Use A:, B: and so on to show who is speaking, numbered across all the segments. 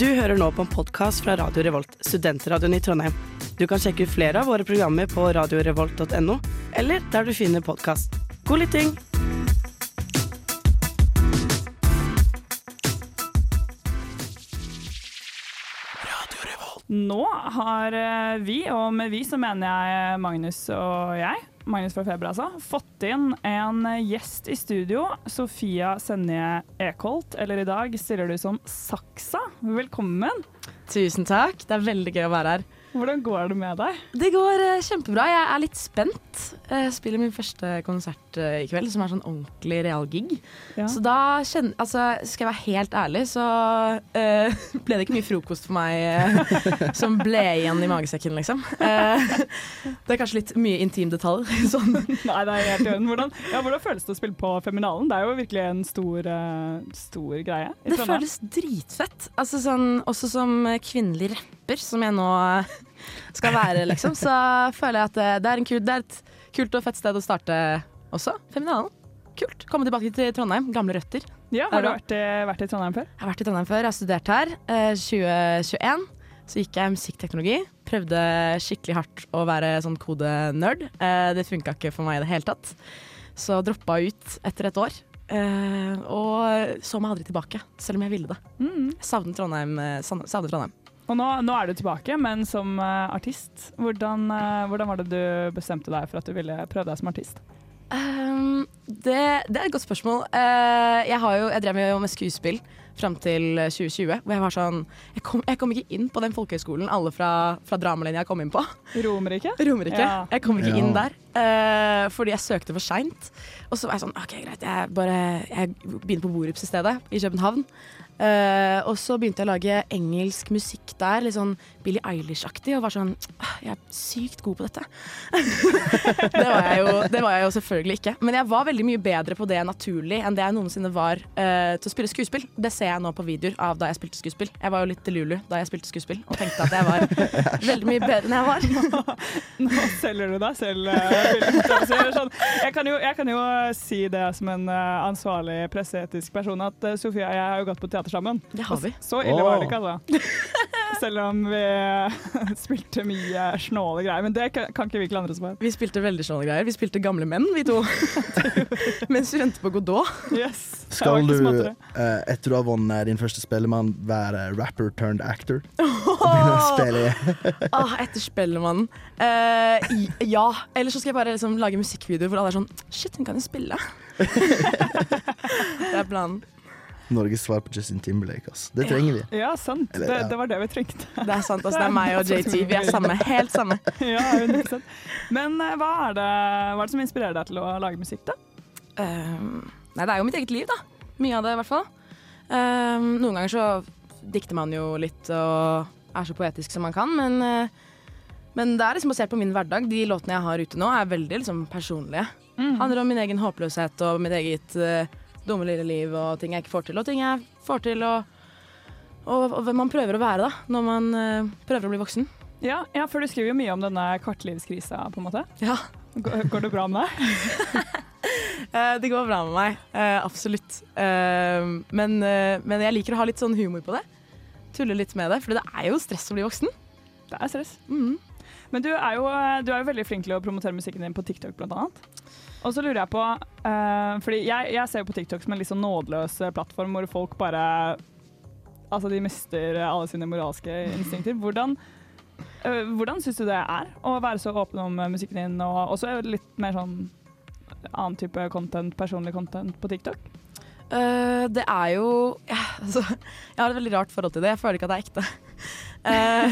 A: Du hører nå på en podkast fra Radio Revolt, studentradioen i Trondheim. Du kan sjekke ut flere av våre programmer på radiorevolt.no, eller der du finner podkast. God lytting!
B: Nå har eh, vi, og med vi så mener jeg Magnus og jeg, Magnus fra Feber altså, fått inn en gjest i studio. Sofia Senje Ekholt, eller i dag stiller du som Saksa. Velkommen.
C: Tusen takk. Det er veldig gøy å være her.
B: Hvordan går det med deg?
C: Det går uh, kjempebra. Jeg er litt spent. Jeg spiller min første konsert uh, i kveld, som er sånn ordentlig realgig.
B: Ja.
C: Så da kjenner Altså, skal jeg være helt ærlig, så uh, ble det ikke mye frokost for meg eh, som ble igjen i magesekken, liksom. Eh, det er kanskje litt mye intim detalj. Sånn.
B: Nei, det er helt i orden. Hvordan, ja, hvordan føles det å spille på Feminalen? Det er jo virkelig en stor, eh, stor greie.
C: Det føles dritfett. Altså sånn, også som kvinnelig rapper, som jeg nå skal være, liksom, så føler jeg at det- det er, en kul, det er et kult og fett sted å starte også. Feminalen. Kult. Komme tilbake til Trondheim. Gamle røtter.
B: Ja, Har du vært i, vært i Trondheim før?
C: Jeg har vært i Trondheim før. Jeg har studert her. Eh, 2021 så gikk jeg musikkteknologi. Prøvde skikkelig hardt å være sånn kodenerd. Eh, det funka ikke for meg i det hele tatt. Så droppa ut etter et år. Eh, og så meg aldri tilbake, selv om jeg ville det.
B: Mm.
C: Jeg savner Trondheim. eh, savner Trondheim.
B: Og nå, nå er du tilbake, men som uh, artist. Hvordan, uh, hvordan var det du bestemte deg for at du ville prøve deg som artist?
C: Um, det, det er et godt spørsmål. Uh, jeg, har jo, jeg drev jo med skuespill fram til 2020. Hvor jeg var sånn Jeg kom, jeg kom ikke inn på den folkehøyskolen alle fra, fra dramalinja kom inn på.
B: Romerike?
C: Romerike.
B: Ja.
C: Jeg kom ikke
D: Ja.
C: inn der eh, fordi jeg søkte for seint. Og så var jeg sånn OK, greit, jeg bare Jeg begynner på Borups i stedet, i København. Uh, og så begynte jeg å lage engelsk musikk der, litt sånn Billie Eilish-aktig, og var sånn «Ah, Jeg er sykt god på dette. det, var jeg jo, det var jeg jo selvfølgelig ikke. Men jeg var veldig mye bedre på det naturlig enn det jeg noensinne var uh, til å spille skuespill. Det ser jeg nå på videoer av da jeg spilte skuespill. Jeg var jo litt Lulu da jeg spilte skuespill, og tenkte at jeg var veldig mye bedre enn jeg var.
B: Nå selger du deg selv. Eh, sånn, Jeg kan, jo, jeg kan jo si det som en eh, ansvarlig presseetisk person at eh, Sofie og jeg har jo gått på teater sammen.
C: Det har vi.
B: Så ille var det ikke, altså. Selv om vi spilte mye snåle greier. Men det kan kan ikke vi klandre oss for.
C: Vi spilte veldig snåle greier. Vi spilte gamle menn, vi to. Mens vi venter på Godot.
B: Yes.
D: Skal du, eh, etter du har vunnet din første Spellemann, være rapper turned actor? Begynne å spille i
C: Ah, etter Spellemannen. Uh, ja. Eller så skal jeg bare liksom, lage musikkvideoer hvor alle er sånn Shit, hun kan jo spille. det er planen.
D: Norges svar på Justin Timberlake. Ass. Det trenger vi.
B: Ja, sant.
D: Eller,
B: Det,
D: ja.
B: det var det vi trengte.
C: Det er sant. Altså, det er meg og JT. Vi er samme. Helt samme.
B: ja, 100%. Men eh, hva er, det, hva er det som inspirerer deg til å lage musikk, da?
C: Um, nei, det er jo mitt eget liv, da. Mye av det, i hvert fall. Um, noen ganger så dikter man jo litt og er så poetisk som man kan, men, uh, men det er liksom basert på min hverdag. De låtene jeg har ute nå, er veldig liksom, personlige. Handler om min egen håpløshet og mitt eget uh, dumme lille liv og ting jeg ikke får til, og ting jeg får til, og, og, og hvem man prøver å være da, når man uh, prøver å bli voksen.
B: Ja, ja, for du skriver jo mye om denne kortlivskrisa, på en måte.
C: Ja.
B: Går, går det bra med deg?
C: Eh, det går bra med meg, eh, absolutt. Eh, men, eh, men jeg liker å ha litt sånn humor på det. Tulle litt med det, for det er jo stress å bli voksen.
B: Det er stress.
C: Mm.
B: Men du er, jo, du er jo veldig flink til å promotere musikken din på TikTok, blant annet. Og så lurer jeg på uh, Fordi jeg, jeg ser jo på TikTok som en litt sånn nådeløs eh, plattform hvor folk bare Altså, de mister alle sine moralske instinkter. Hvordan, uh, hvordan syns du det er å være så åpen om eh, musikken din, og også litt mer sånn annen type content, personlig content på TikTok?
C: Eh, det er jo ja, altså, Jeg har et veldig rart forhold til det. Jeg føler ikke at det er ekte. Uh,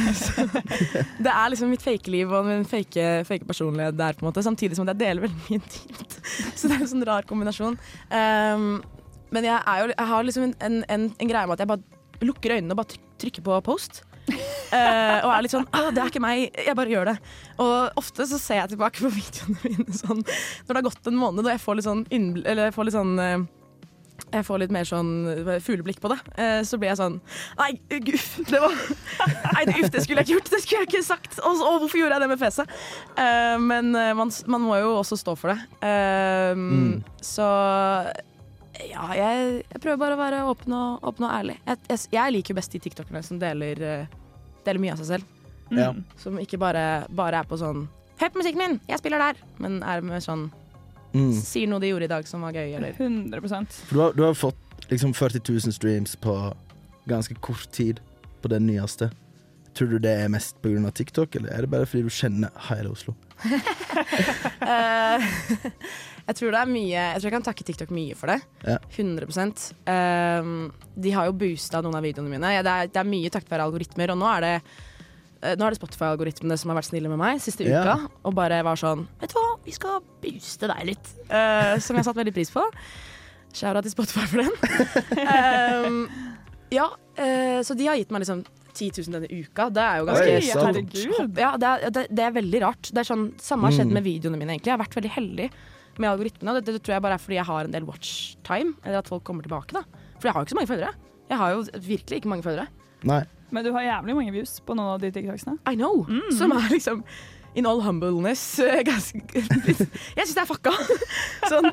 C: det er liksom mitt fake liv og min fake, fake personlighet der, på en måte, samtidig som at jeg deler veldig mye intimt. Så det er en sånn rar kombinasjon. Um, men jeg, jo, jeg har liksom en, en, en, en greie med at jeg bare lukker øynene og bare trykker på post. Uh, og er litt sånn ah, 'Det er ikke meg, jeg bare gjør det'. Og ofte så ser jeg tilbake på videoene mine sånn når det har gått en måned og jeg får litt sånn, eller jeg får litt sånn eh, jeg får litt mer sånn fugleblikk på det. Eh, så blir jeg sånn Nei, guff! Det var Nei, uff, det skulle jeg ikke gjort! Det skulle jeg ikke sagt! Og og hvorfor gjorde jeg det med fjeset? Uh, men eh, man, man må jo også stå for det. Uh,
D: Mm.
C: Så Ja, jeg, jeg prøver bare å være åpen og, åpen og ærlig. Jeg, jeg, jeg liker best de tiktokerne som deler, eh, deler mye av seg selv.
D: Ja.
C: Som ikke bare, bare er på sånn Hør på musikken min, jeg spiller der! Men er med sånn
D: Mm.
C: Sier noe de gjorde i dag som var gøy, eller
B: 100
D: For du har, du har fått liksom 40 000 streams på ganske kort tid på den nyeste. Tror du det er mest pga. TikTok, eller er det bare fordi du kjenner hele Oslo?
C: Eh, Jeg tror det er mye Jeg tror jeg kan takke TikTok mye for det.
D: Ja.
C: 100% Ehm, De har jo boosta noen av videoene mine. Ja, det, er, det er mye takket være algoritmer. Og nå er det eh, nå er det Spotify-algoritmene som har vært snille med meg siste uka. Og bare var sånn Vet du hva, vi skal booste deg litt. Uh, som jeg har satt veldig pris på. Shout-out til Spotify for den. um, ja, uh, så de har gitt meg liksom 10 000 denne uka. Det er jo ganske
D: Oi, sant.
B: herregud.
C: ja, det er, det, det er veldig rart. Det er sånn, Samme har skjedd
D: Mm.
C: med videoene mine. egentlig Jeg har vært veldig heldig med algoritmene. Og det, det tror jeg bare er fordi jeg har en del watch time, eller at folk kommer tilbake. da For jeg har jo ikke så mange følgere. Jeg har jo virkelig ikke mange følgere.
D: Nei.
B: Men du har jævlig mange views på noen av de TikToksene.
C: I know! Som er liksom in all humbleness ganske Jeg syns det er fucka. Sånn,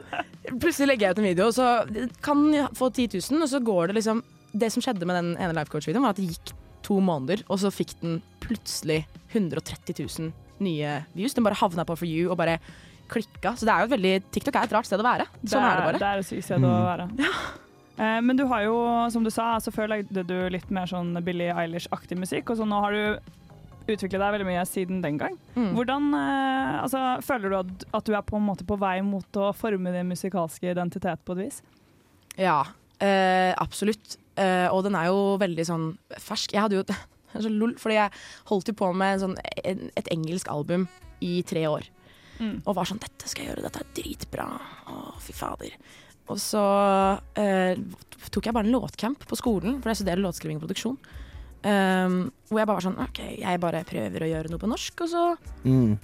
C: plutselig legger jeg ut en video, og så kan jeg få 10 000, og så går det liksom Det som skjedde med den ene life coach-videoen, var at det gikk to måneder, og så fikk den plutselig 130 000 nye views. Den bare havna på For you og bare klikka. Så det er jo et veldig TikTok er et rart sted å være. Sånn er det bare.
B: Det er et sykt sted å være. Eh, Men du har jo, som du sa, altså før lagde du litt mer sånn Billie Eilish-aktig musikk, og så nå har du utviklet deg veldig mye siden den gang.
C: Mm.
B: Hvordan eh, altså, Føler du at, at du er på en måte på vei mot å forme din musikalske identitet på et vis?
C: Ja, eh, absolutt. Eh, og den er jo veldig sånn fersk. Jeg hadde jo så lol, fordi jeg holdt jo på med sånn, en, et engelsk album i tre år.
B: Mm.
C: Og var sånn 'Dette skal jeg gjøre, dette er dritbra'. Å, fy fader. Og så eh, tok jeg bare en låtcamp på skolen, for jeg studerer låtskriving og produksjon. Um, hvor jeg bare var sånn OK, jeg bare prøver å gjøre noe på norsk, og så
D: Mm.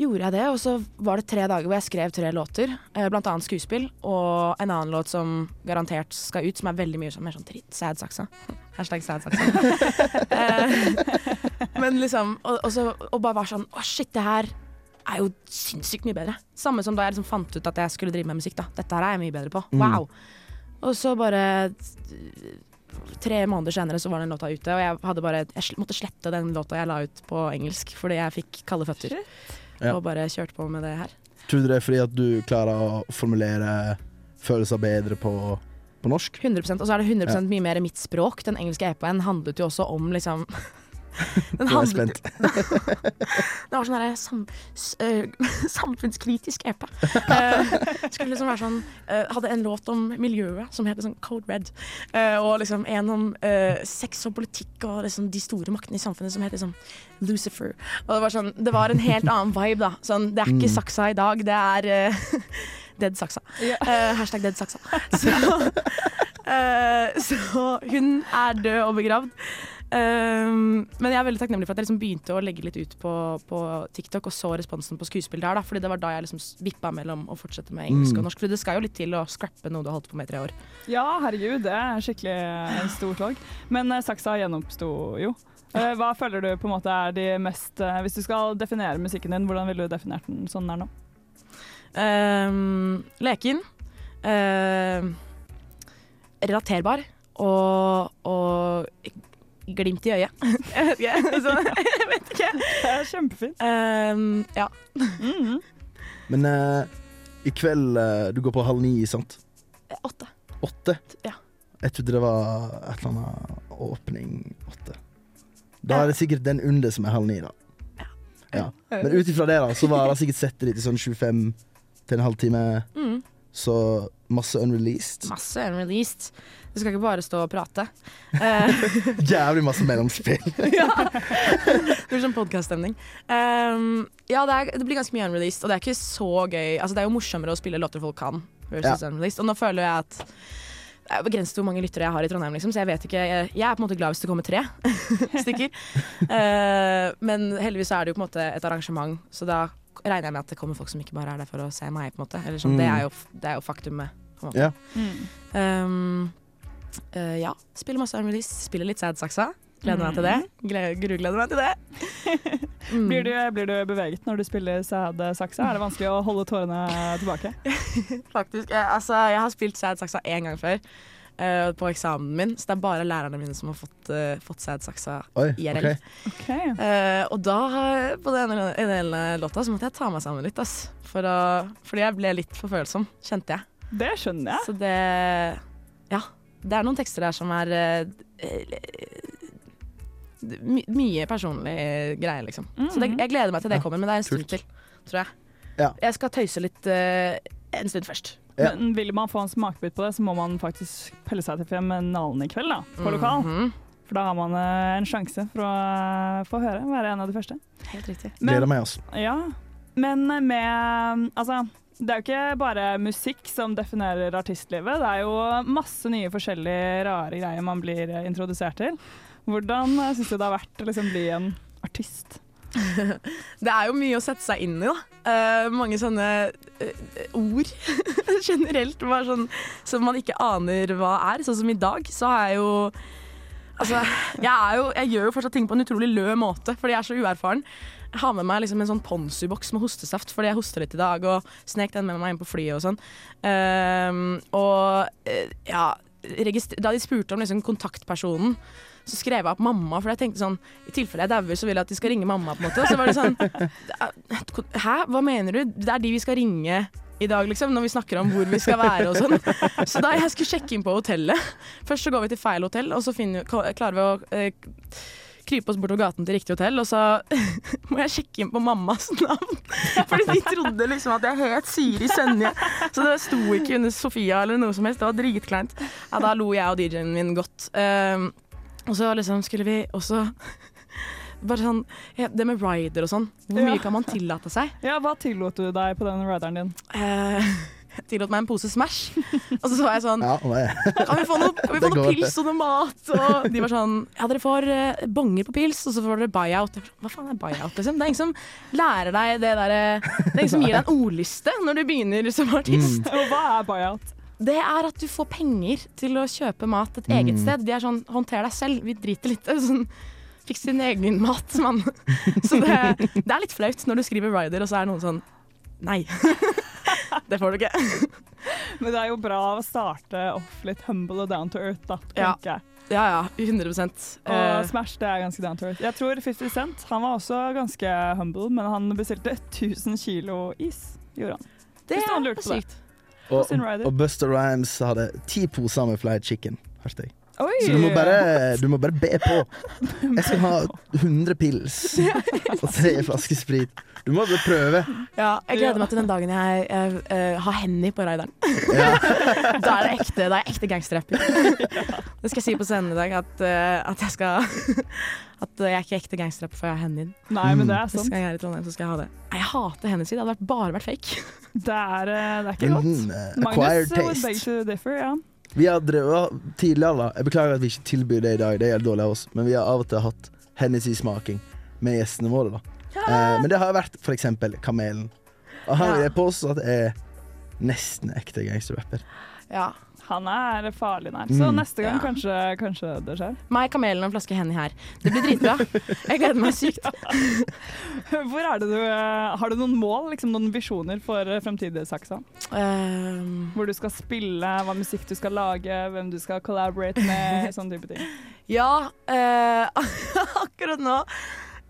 C: gjorde jeg det. Og så var det tre dager hvor jeg skrev tre låter, eh, blant annet skuespill, og en annen låt som garantert skal ut, som er veldig mye sånn, mer sånn tritt, sad saksa. Hashtag sad saksa. Eh, Men liksom, og, og, så, og bare var sånn Å, shit, det her er jo sinnssykt mye bedre. Samme som da jeg liksom fant ut at jeg skulle drive med musikk. da Dette her er jeg mye bedre på.
D: Mm.
C: Og så bare Tre måneder senere så var den låta ute, og jeg hadde bare Jeg måtte slette den låta jeg la ut på engelsk fordi jeg fikk kalde føtter.
D: Ja.
C: Og bare kjørte på med det her.
D: Tror du det er fordi at du klarer å formulere følelser bedre på, på norsk?
C: 100% Og så er det 100
D: Ja.
C: mye mer mitt språk. Den engelske EP-en handlet jo også om liksom Den
D: Nå er jeg spent.
C: Det var sånn derre sam, øh, samfunnskritisk EP. Uh, skulle liksom være sånn øh, Hadde en låt om miljøet som heter sånn Code Red. Eh, og liksom en om sex og politikk og liksom de store maktene i samfunnet som heter sånn Lucifer. Og det var sånn Det var en helt annen vibe, da. Sånn, det er ikke
D: Mm.
C: saksa i dag, det er Dead Saksa.
B: Ja.
C: Eh, hashtag Dead Saksa. Så, uh, så hun er død og begravd. Um, men jeg er veldig takknemlig for at jeg liksom begynte å legge litt ut på, på TikTok og så responsen på skuespill der. Da, fordi det var da jeg liksom vippa mellom å fortsette med engelsk
D: Mm.
C: og norsk. For det skal jo litt til å scrappe noe du har holdt på med i tre år.
B: Ja, herregud, det er skikkelig en stor tog. Men uh, saksa gjenoppsto jo. Uh, Hva føler du på en måte er de mest uh, Hvis du skal definere musikken din, hvordan ville du definert den sånn den er nå?
C: Um, leken. Uh, relaterbar. Og, og glimt i øyet. jeg vet ikke. Så, jeg vet ikke.
B: Det er kjempefint.
C: Um, ja.
B: Mhm.
D: Men uh, i kveld uh, Du går på halv ni, sant?
C: Åtte.
D: Åtte?
C: Ja.
D: Jeg trodde det var et eller annet åpning åtte. Da er det sikkert den under som er halv ni, da. Ja. Men ut ifra det, da, så var det sikkert sett litt i sånn 25 til en halvtime.
C: Mm.
D: Så masse unreleased.
C: Masse unreleased. Du skal ikke bare stå og prate. Eh,
D: Jævlig masse mellomspill.
C: ja. Det blir sånn podkaststemning. Um, ja, det, er, det blir ganske mye unreleased, og det er ikke så gøy. Altså, det er jo morsommere å spille låter folk kan, versus unreleased. Og nå føler jeg at det er begrenset hvor mange lyttere jeg har i Trondheim, liksom, så jeg vet ikke Jeg, jeg er på en måte glad hvis det kommer tre stykker. Uh, men heldigvis er det jo på en måte et arrangement, så da regner jeg med at det kommer folk som ikke bare er der for å se meg, på en måte. Eller sånn,
D: Mm.
C: det, er jo, det er jo faktumet. På en måte.
D: Ja.
B: Mm.
C: Um, uh, ja. Spiller masse unreleased. Spiller litt sad saksa. Gleder meg til det. Gle- Grugleder meg til det. Mm.
B: Blir, du, blir du beveget når du spiller Sad Saksa? Er det vanskelig å holde tårene tilbake?
C: Faktisk. Jeg, altså, jeg har spilt Sad Saksa én gang før. Eh, på eksamen min, så det er bare lærerne mine som har fått, uh, fått Sad Saksa
D: Oi,
C: IRL.
D: Okay.
B: Okay.
C: Uh, og da, på den ene den ene låta, så måtte jeg ta meg sammen litt, ass. For å, fordi jeg ble litt for følsom, kjente jeg.
B: Det skjønner jeg.
C: Så det Ja. Det er noen tekster der som er my, Mye personlig greie, liksom. Så det, jeg gleder meg til det kommer, men det er en stund til, tror jeg.
D: Ja.
C: Jeg skal tøyse litt en stund først.
D: Ja.
B: Men vil man få en smakebit på det, så må man faktisk pelle seg til fem med nalen i kveld, da, på lokal.
C: Mhm.
B: For da har man eh, en sjanse for å eh, få høre, være en av de første.
C: Helt riktig.
D: Gleder meg, altså.
B: Ja, men med Altså, det er jo ikke bare musikk som definerer artistlivet. Det er jo masse nye forskjellige rare greier man blir eh, introdusert til. Hvordan syns du det har vært å liksom, bli en artist?
C: Det er jo mye å sette seg inn i, da. Uh, mange sånne uh, ord generelt sånn, som man ikke aner hva er. Sånn som i dag, så har jeg jo Altså, jeg, jo, jeg gjør jo fortsatt ting på en utrolig lø måte, fordi jeg er så uerfaren. Jeg har med meg liksom en sånn Ponzu-boks med hostesaft fordi jeg hoster litt i dag, og snek den med meg inn på flyet og sånn. Uh, og ja Da de spurte om liksom kontaktpersonen, så skrev jeg opp mamma, for jeg tenkte sånn I tilfelle jeg dauer, så vil jeg at de skal ringe mamma, på en måte. Så var det sånn Hæ, hva mener du? Det er de vi skal ringe i dag, liksom, når vi snakker om hvor vi skal være og sånn. Så da jeg skulle sjekke inn på hotellet Først så går vi til feil hotell, og så finner, klarer vi å eh, krype oss bortover gaten til riktig hotell, og så må jeg sjekke inn på mammas navn. Fordi de trodde liksom at jeg het Siri Sønje. Så det sto ikke under Sofia eller noe som helst. Det var dritkleint. Ja, da lo jeg og DJ-en min godt. Um, og så liksom skulle vi også bare sånn Det med rider og sånn. Hvor mye
B: Ja.
C: kan man tillate seg?
B: Ja, Hva tillot du deg på den rideren din?
C: Jeg tillot meg en pose Smash. Og så var jeg sånn
D: Ja,
C: Kan vi få noe, vi få noe pils og noe mat? Og de var sånn Ja, dere får eh, bonger på pils, og så får dere buyout. Hva faen er buyout, liksom? Det er ingen som lærer deg det derre Det er ingen som gir deg en ordliste når du begynner som artist.
B: Og hva er buyout?
C: Det er at du får penger til å kjøpe mat et eget
D: Mm.
C: sted. De er sånn håndter deg selv, vi driter litt. Sånn, Fiks din egen mat, mann. Så det, det er litt flaut når du skriver rider, og så er det noen sånn Nei. Det får du ikke.
B: Men det er jo bra å starte off litt humble og down to earth, da,
C: Ja.
B: tenker jeg.
C: Ja ja, 100
B: Og
C: Eh,
B: Smash det er ganske down to earth. Jeg tror 50 Cent han var også ganske humble, men han bestilte 1000 kilo is. Gjorde han.
C: Det er sykt.
D: Og, og Buster Rhymes hadde ti poser med fried chicken, jeg.
B: Oi!
D: Så du må bare, du må bare be på. Jeg skal ha 100 pils og tre flasker sprit. Du må bare prøve.
C: Ja, jeg gleder meg til den dagen jeg, jeg, jeg har Henny på raideren.
D: Ja.
C: Da er det ekte, da er jeg ekte gangsterrapper. Det skal jeg si på scenen i dag, at, eh, at jeg skal At jeg er ikke ekte gangsterrapper for jeg har Henny.
B: Nei, men det er sant.
C: gang jeg er i Trondheim, så skal jeg ha det. Jeg hater Hennessy. Det hadde vært, bare vært fake.
B: Det er, eh, det er ikke godt.
D: Mm, eh, acquired
B: Magnus would beg to differ, ja.
D: Vi har drevet tidligere da. Jeg beklager at vi ikke tilbyr det i dag, det er dårlig av oss. Men vi har av og til hatt Hennessy-smaking med gjestene våre. da eh, Men det har vært for eksempel Kamelen. Og han vil jeg påstå at er nesten ekte gangsterrapper.
C: Ja.
B: Han er farlig nær. Så
D: Mm.
B: neste gang
C: Ja.
B: kanskje, kanskje det skjer.
C: Meg, Kamelen og en flaske Henny her. Det blir dritbra. Jeg gleder meg sykt.
B: Hvor er det du, eh, Har du noen mål, liksom noen visjoner for eh, fremtidige Saksa?
C: Um,
B: Hvor du skal spille, hva musikk du skal lage, hvem du skal collaborate med, sånne type ting.
C: ja, uh, akkurat nå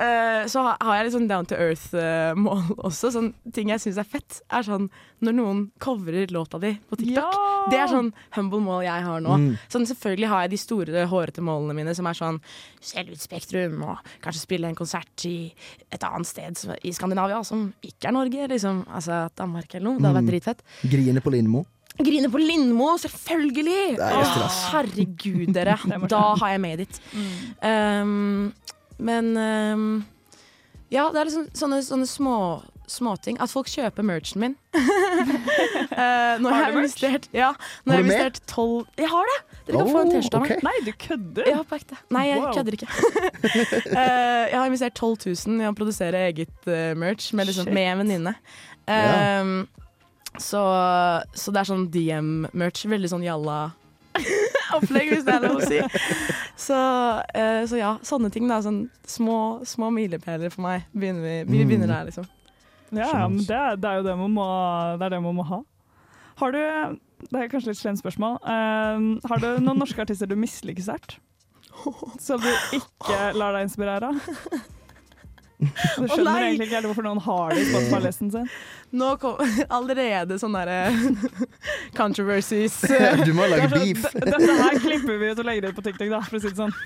C: eh, så har jeg litt sånn down to earth-mål også. Sånn ting jeg syns er fett, er sånn når noen covrer låta di på TikTok. Det er sånn humble mål jeg har nå.
D: Mm.
C: Sånn, selvfølgelig har jeg de store, hårete målene mine, som er sånn selge ut Spektrum og kanskje spille en konsert i et annet sted i Skandinavia som ikke er Norge, liksom. Altså Danmark eller noe. Det hadde vært
D: Mm.
C: dritfett.
D: Grine på Lindmo.
C: Grine på Lindmo, selvfølgelig!
D: Stas.
C: herregud, dere.
B: Er.
C: Da har jeg made it.
B: Mm.
C: Um, men um, ja, det er liksom sånne, sånne små småting. At folk kjøper merchen min. uh, nå
B: Har
C: har
B: du merch?
C: investert Ja, nå
D: Har
C: har jeg
D: du mer?
C: investert tolv Jeg har det! Dere kan få en
D: Oh,
C: T-skjorte av meg.
D: ok.
B: Nei, du kødder!
C: Ja, på ekte. Nei, jeg
B: Wow.
C: kødder ikke. uh, jeg har investert 12 000 i å produsere eget uh, merch med, liksom, med en venninne. Um, yeah. så, så det er sånn DM-merch. Veldig sånn jalla opplegg, hvis det er lov å si. Så, eh, så ja, sånne ting. da sånn Små, små milepæler for meg. Begynner vi, vi
D: Mm.
C: begynner der, liksom.
B: Ja, ja, men det, det er jo det man må, det er det man må ha. Har du Det er kanskje litt slemt spørsmål. eh, har du noen norske artister du misliker sterkt? Som du ikke lar deg inspirere av? Du skjønner
C: jeg
B: egentlig ikke hvorfor noen har det i Spotify-listen sin.
C: Nå kom allerede sånne derre controversies.
D: Du må lage beef.
B: Dette her klipper vi ut og legger ut på TikTok, da, for å si det sånn.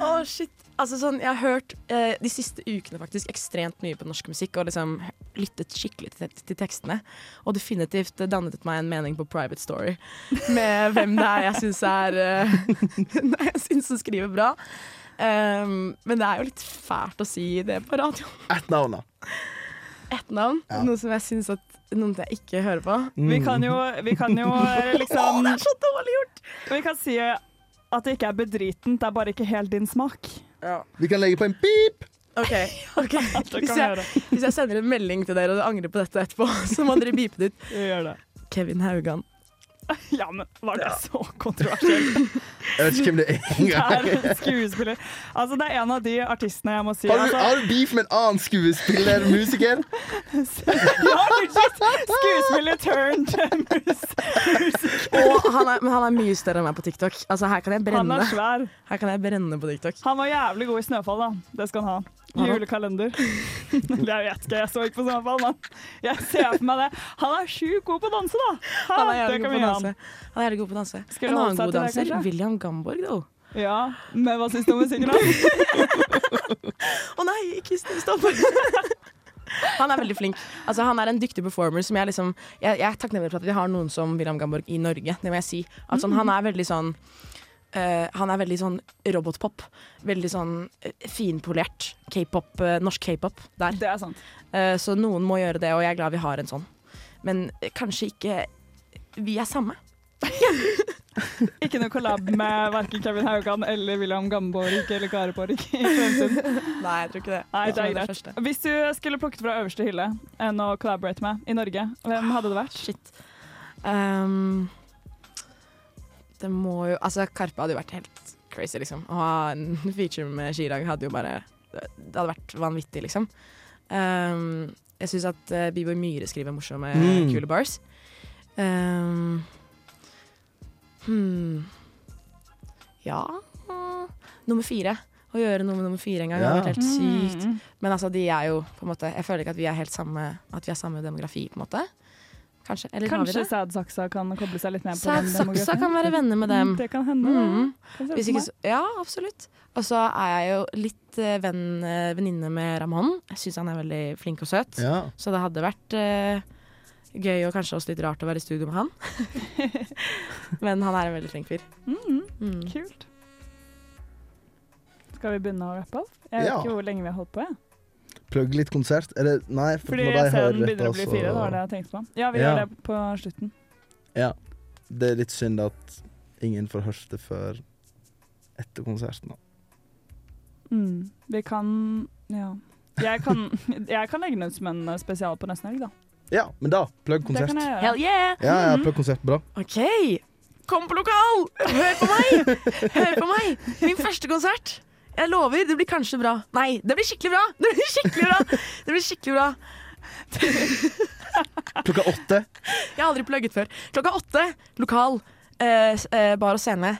C: oh, shit. Altså, sånn, jeg har hørt eh, de siste ukene faktisk ekstremt mye på norsk musikk og liksom lyttet skikkelig til, til tekstene. Og definitivt dannet meg en mening på Private Story med hvem det er jeg syns er eh, jeg synes hun skriver bra. Um, men det er jo litt fælt å si det på radio.
D: Ett navn, da.
C: Ett navn,
D: Ja.
C: noe som jeg syns at noen jeg ikke hører på.
B: Vi
D: Mm.
B: kan jo, vi kan jo liksom
C: Å, det er så dårlig gjort!
B: Vi kan si at det ikke er bedritent, det er bare ikke helt din smak.
D: Vi kan legge på en pip!
C: OK.
B: okay.
C: Hvis, jeg, hvis jeg sender en melding til dere og angrer på dette etterpå, så må dere beepe det ut. Kevin Haugan.
B: Ja, men var det så kontroversielt?
D: Jeg vet ikke hvem det er
B: Det
D: engang.
B: er en skuespiller. Altså, det er en av de artistene jeg må si
D: Har du,
B: altså,
D: har du beef med en annen skuespiller, musiker?
B: Ja, legit! Skuespiller turned mus.
C: Og han er, men han er mye større enn meg på TikTok. Altså Her kan jeg brenne.
B: Han er svær.
C: Her kan jeg brenne på TikTok.
B: Han var jævlig god i Snøfall, da. Det skal han ha. Julekalender. Jeg vet ikke, jeg så ikke på Snøfall, men jeg ser for meg det. Han er sjukt god på å danse, da! Ha,
C: Han er jævlig god på å
B: han.
C: danse. Han jævlig god på å danse.
B: Skulle
C: en annen god danser,
B: kanskje?
C: William Gamborg, though.
B: Ja, men hva syns du om musikken, hans?
C: Å nei, ikke stopp! Han er veldig flink. Altså, han er en dyktig performer som jeg liksom Jeg, jeg er takknemlig for at vi har noen som William Gamborg i Norge, det må jeg si. Altså, sånn, han er veldig sånn eh, han er veldig sånn robotpop. Veldig sånn uh, finpolert K-pop, eh, norsk k-pop der.
B: Det er sant.
C: Så noen må gjøre det, og jeg er glad vi har en sånn. Men kanskje ikke vi er samme.
B: Ikke noe kollab med verken Kevin Haugan eller William Gamborg eller Kare Borg i fremtiden.
C: Nei, jeg tror ikke det.
B: Nei, det er greit. Hvis du skulle plukket fra øverste hylle enn å collaborate med i Norge, hvem hadde det vært?
C: Shit. Ehm, det må jo Altså, Karpe hadde jo vært helt crazy, liksom. Å ha en feature med Chirag hadde jo bare Det hadde vært vanvittig, liksom. Um, jeg syns at uh, Bibo Myhre skriver morsomme,
D: Mm.
C: kule bars. Um, hmm. Ja Nummer fire. Å gjøre noe med nummer fire en gang
D: Ja.
C: hadde vært helt sykt.
B: Mm.
C: Men altså, de er jo på en måte Jeg føler ikke at vi er helt samme At vi har samme demografi, på en måte. Kanskje. Eller har vi
B: Kanskje
C: det?
B: Sad Saksa kan koble seg litt ned på
C: Sad
B: den
C: Saksa
B: demografien?
C: kan være venner med dem.
B: Mm, Det kan hende.
C: Mm.
B: Kan
C: Hvis ikke, så- ja, absolutt. Og så er jeg jo litt eh, venn, eh, venninne med Ramón. Jeg syns han er veldig flink og søt.
D: Ja.
C: Så det hadde vært uh, gøy og kanskje også litt rart å være i studio med han. Men han er en veldig flink fyr.
B: Mm,
C: Mm.
B: kult. Skal vi begynne å rappe opp? Jeg vet
D: Ja.
B: ikke hvor lenge vi har holdt på. Jeg.
D: Plugge litt konsert? Er det Nei, for
B: Fordi
D: når de hører
B: den begynner å bli fire. Det var det jeg tenkte på. Ja, vi
D: Ja.
B: gjør det på slutten.
D: Ja. Det er litt synd at ingen får hørt det før etter konserten. da.
B: Mm. Vi kan Ja. Jeg kan, jeg kan legge den ut som en eh, spesial på nesten helg, da.
D: Ja, men da, plugg
B: Det
D: konsert.
B: kan jeg gjøre.
C: Hell yeah!
D: Ja, ja,
B: Mhm.
D: plugg konsert. Bra.
C: OK! Kom på lokal! Hør på meg! Hør på meg! Min første konsert. Jeg lover, det blir kanskje bra. Nei, det blir skikkelig bra! Det blir skikkelig bra! Det blir skikkelig bra.
D: Klokka åtte.
C: Jeg har aldri plugget før. Klokka åtte, lokal, eh, eh, bar og scene.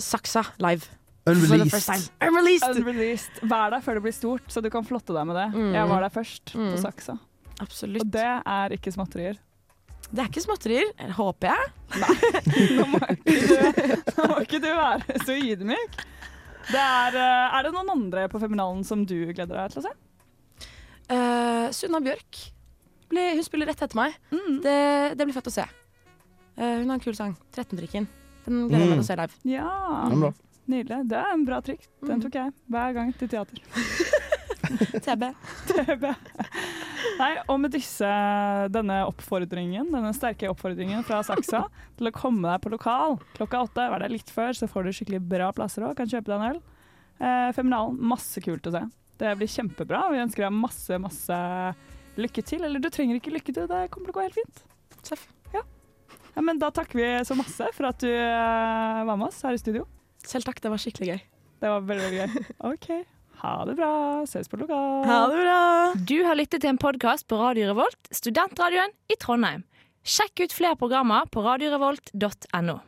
C: Saksa live.
D: Unreleased.
C: Unreleased!
B: Unreleased. Vær der før det blir stort, så du kan flotte deg med det.
C: Mm.
B: Jeg var der først,
C: Mm.
B: på Saksa.
C: Absolutt.
B: Og det er ikke småtterier.
C: Det er ikke småtterier, håper jeg.
B: Nå må ikke du, nå må ikke du være så ydmyk. Det er, eh, er det noen andre på Feminalen som du gleder deg til å se?
C: Uh, Sunna Bjørk. Hun spiller rett etter meg.
B: Mm.
C: Det, det blir fett å se. Uh, hun har en kul sang. 13-trikken. Den gleder jeg meg til å se live.
B: Ja,
D: Ja,
B: nydelig. Det er en bra trikk. Den
C: Mm.
B: tok jeg hver gang til teater.
C: TB.
B: TV. Nei, og med disse, denne oppfordringen, denne sterke oppfordringen fra Saksa til å komme deg på lokal klokka åtte, vær der litt før, så får du skikkelig bra plasser òg, kan kjøpe deg en øl. Eh, Feminalen, masse kult å se. Det blir kjempebra. Vi ønsker deg masse, masse lykke til. Eller du trenger ikke lykke til, det kommer til å gå helt fint.
C: Seff.
B: Ja. ja, men da takker vi så masse for at du eh, var med oss her i studio.
C: Selv takk, det var skikkelig gøy.
B: Det var veldig, veldig gøy. OK. Ha det bra. Ses på lokal.
C: Ha det bra!
E: Du har lyttet til en podkast på Radio Revolt, studentradioen i Trondheim. Sjekk ut flere programmer på radiorevolt.no.